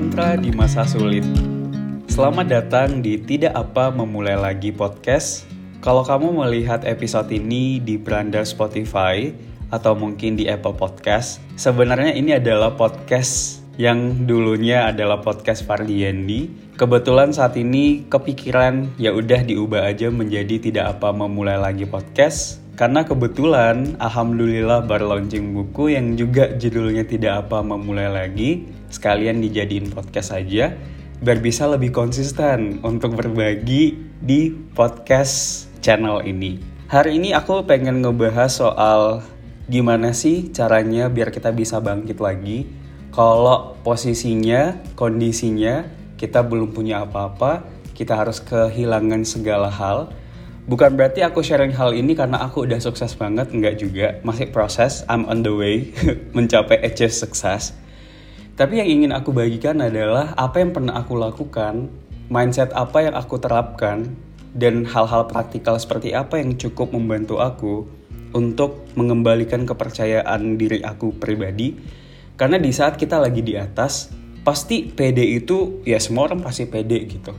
mantra di masa sulit. Selamat datang di Tidak Apa Memulai Lagi podcast. Kalau kamu melihat episode ini di beranda Spotify atau mungkin di Apple Podcast, sebenarnya ini adalah podcast yang dulunya adalah podcast Fardiandi. Kebetulan saat ini kepikiran ya udah diubah aja menjadi Tidak Apa Memulai Lagi podcast karena kebetulan alhamdulillah baru launching buku yang juga judulnya tidak apa memulai lagi sekalian dijadiin podcast aja biar bisa lebih konsisten untuk berbagi di podcast channel ini. Hari ini aku pengen ngebahas soal gimana sih caranya biar kita bisa bangkit lagi kalau posisinya, kondisinya kita belum punya apa-apa, kita harus kehilangan segala hal Bukan berarti aku sharing hal ini karena aku udah sukses banget, enggak juga. Masih proses, I'm on the way mencapai achieve sukses. Tapi yang ingin aku bagikan adalah apa yang pernah aku lakukan, mindset apa yang aku terapkan, dan hal-hal praktikal seperti apa yang cukup membantu aku untuk mengembalikan kepercayaan diri aku pribadi. Karena di saat kita lagi di atas, pasti pede itu ya semua orang pasti pede gitu.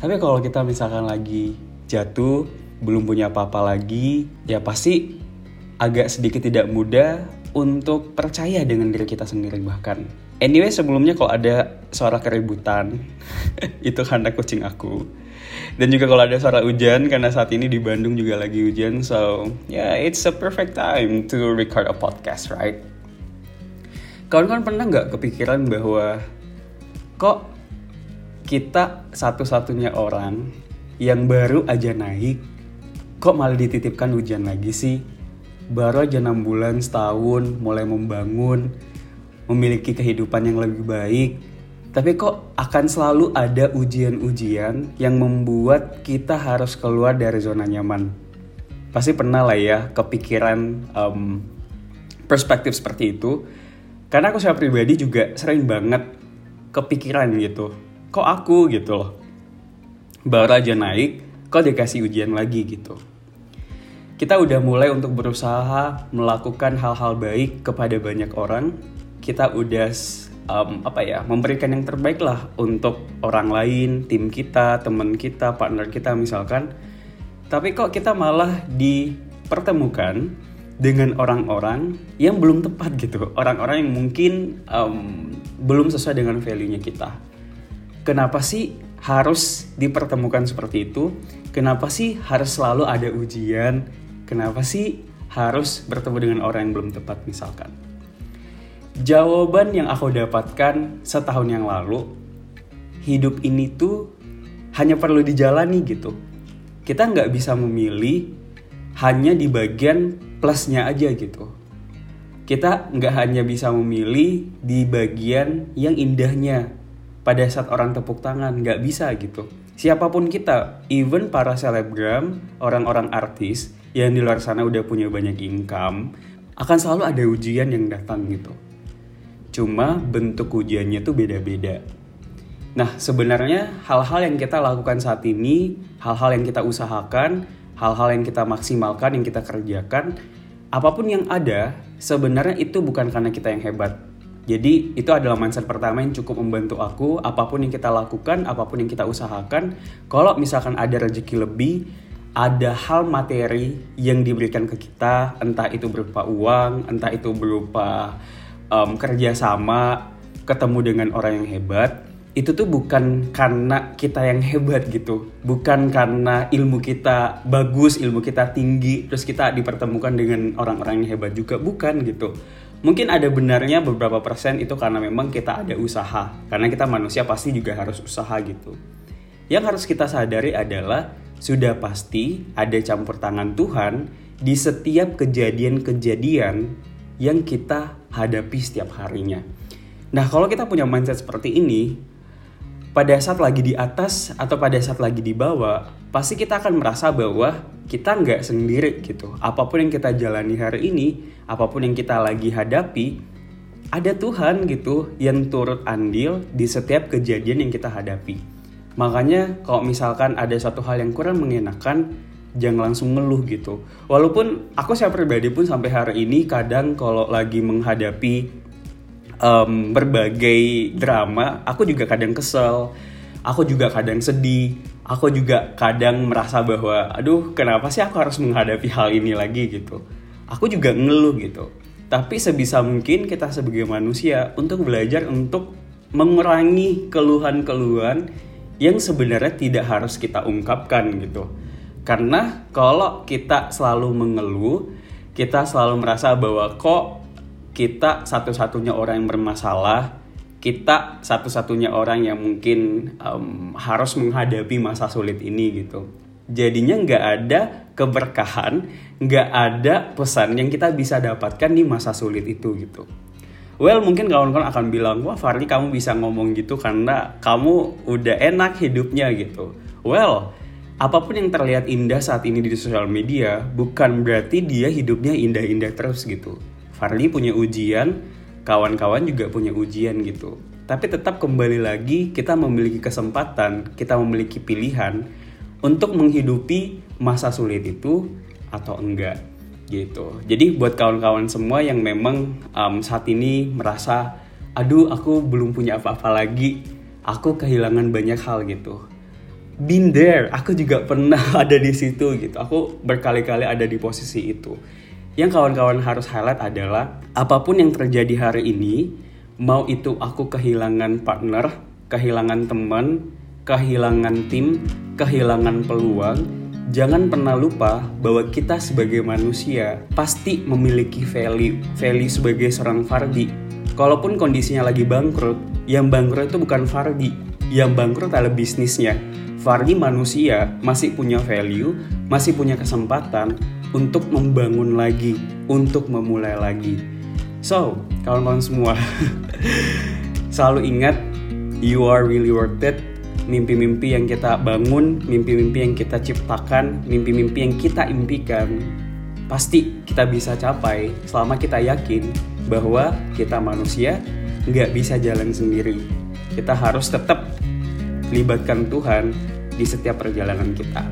Tapi kalau kita misalkan lagi jatuh, belum punya apa-apa lagi, ya pasti agak sedikit tidak mudah untuk percaya dengan diri kita sendiri bahkan. Anyway, sebelumnya kalau ada suara keributan, itu karena kucing aku. Dan juga kalau ada suara hujan, karena saat ini di Bandung juga lagi hujan, so yeah, it's a perfect time to record a podcast, right? Kawan-kawan pernah nggak kepikiran bahwa kok kita satu-satunya orang yang baru aja naik kok malah dititipkan ujian lagi sih? Baru aja 6 bulan setahun mulai membangun, memiliki kehidupan yang lebih baik. Tapi kok akan selalu ada ujian-ujian yang membuat kita harus keluar dari zona nyaman. Pasti pernah lah ya kepikiran um, perspektif seperti itu. Karena aku secara pribadi juga sering banget kepikiran gitu. Kok aku gitu loh. Baru aja naik, kok dikasih ujian lagi gitu kita udah mulai untuk berusaha melakukan hal-hal baik kepada banyak orang. Kita udah um, apa ya memberikan yang terbaik lah untuk orang lain, tim kita, teman kita, partner kita misalkan. Tapi kok kita malah dipertemukan dengan orang-orang yang belum tepat gitu, orang-orang yang mungkin um, belum sesuai dengan value-nya kita. Kenapa sih harus dipertemukan seperti itu? Kenapa sih harus selalu ada ujian? Kenapa sih harus bertemu dengan orang yang belum tepat misalkan? Jawaban yang aku dapatkan setahun yang lalu, hidup ini tuh hanya perlu dijalani gitu. Kita nggak bisa memilih hanya di bagian plusnya aja gitu. Kita nggak hanya bisa memilih di bagian yang indahnya pada saat orang tepuk tangan, nggak bisa gitu. Siapa pun kita, even para selebgram, orang-orang artis, yang di luar sana udah punya banyak income, akan selalu ada ujian yang datang gitu. Cuma bentuk ujiannya tuh beda-beda. Nah, sebenarnya hal-hal yang kita lakukan saat ini, hal-hal yang kita usahakan, hal-hal yang kita maksimalkan, yang kita kerjakan, apa pun yang ada, sebenarnya itu bukan karena kita yang hebat. Jadi itu adalah mindset pertama yang cukup membantu aku, apa pun yang kita lakukan, apa pun yang kita usahakan, kalau misalkan ada rezeki lebih, ada hal materi yang diberikan ke kita, entah itu berupa uang, entah itu berupa um, kerjasama, ketemu dengan orang yang hebat, itu tuh bukan karena kita yang hebat gitu, bukan karena ilmu kita bagus, ilmu kita tinggi, terus kita dipertemukan dengan orang-orang yang hebat juga, bukan gitu. Mungkin ada benarnya beberapa persen itu karena memang kita ada usaha, karena kita manusia pasti juga harus usaha gitu. Yang harus kita sadari adalah sudah pasti ada campur tangan Tuhan di setiap kejadian-kejadian yang kita hadapi setiap harinya. Nah, kalau kita punya mindset seperti ini, pada saat lagi di atas atau pada saat lagi di bawah, pasti kita akan merasa bahwa kita nggak sendiri gitu. Apa pun yang kita jalani hari ini, apa pun yang kita lagi hadapi, ada Tuhan gitu yang turut andil di setiap kejadian yang kita hadapi. Makanya kalau misalkan ada satu hal yang kurang mengenakan, jangan langsung ngeluh gitu. Walaupun aku saya pribadi pun sampai hari ini kadang kalau lagi menghadapi um, berbagai drama, aku juga kadang kesel, aku juga kadang sedih, aku juga kadang merasa bahwa, aduh, kenapa sih aku harus menghadapi hal ini lagi gitu. Aku juga ngeluh gitu. Tapi sebisa mungkin kita sebagai manusia untuk belajar untuk mengurangi keluhan-keluhan yang sebenarnya tidak harus kita ungkapkan gitu. Karena kalau kita selalu mengeluh, kita selalu merasa bahwa kok kita satu-satunya orang yang bermasalah, kita satu-satunya orang yang mungkin um, harus menghadapi masa sulit ini gitu. Jadinya nggak ada keberkahan, nggak ada pesan yang kita bisa dapatkan di masa sulit itu gitu. Well, mungkin kawan-kawan akan bilang, wah Farli kamu bisa ngomong gitu karena kamu udah enak hidupnya gitu. Well, apa pun yang terlihat indah saat ini di sosial media, bukan berarti dia hidupnya indah-indah terus gitu. Farli punya ujian, kawan-kawan juga punya ujian gitu. Tapi tetap kembali lagi kita memiliki kesempatan, kita memiliki pilihan untuk menghidupi masa sulit itu atau enggak gitu. Jadi buat kawan-kawan semua yang memang um, saat ini merasa, aduh aku belum punya apa-apa lagi, aku kehilangan banyak hal gitu. Been there, aku juga pernah ada di situ gitu. Aku berkali-kali ada di posisi itu. Yang kawan-kawan harus highlight adalah apa pun yang terjadi hari ini, mau itu aku kehilangan partner, kehilangan teman, kehilangan tim, kehilangan peluang, jangan pernah lupa bahwa kita sebagai manusia pasti memiliki value, value sebagai seorang Fardi. Kalaupun kondisinya lagi bangkrut, yang bangkrut itu bukan Fardi, yang bangkrut adalah bisnisnya. Fardi manusia masih punya value, masih punya kesempatan untuk membangun lagi, untuk memulai lagi. So, kawan-kawan semua, selalu ingat you are really worth it mimpi-mimpi yang kita bangun, mimpi-mimpi yang kita ciptakan, mimpi-mimpi yang kita impikan, pasti kita bisa capai selama kita yakin bahwa kita manusia nggak bisa jalan sendiri. Kita harus tetap libatkan Tuhan di setiap perjalanan kita.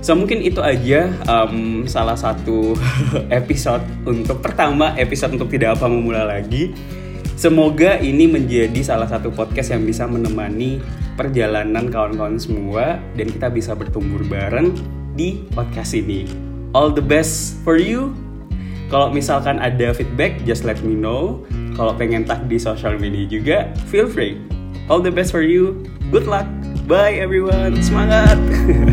So mungkin itu aja um, salah satu episode untuk pertama episode untuk tidak apa memulai lagi. Semoga ini menjadi salah satu podcast yang bisa menemani perjalanan kawan-kawan semua dan kita bisa bertumbuh bareng di podcast ini. All the best for you. Kalau misalkan ada feedback, just let me know. Kalau pengen tag di social media juga, feel free. All the best for you. Good luck. Bye everyone. Semangat.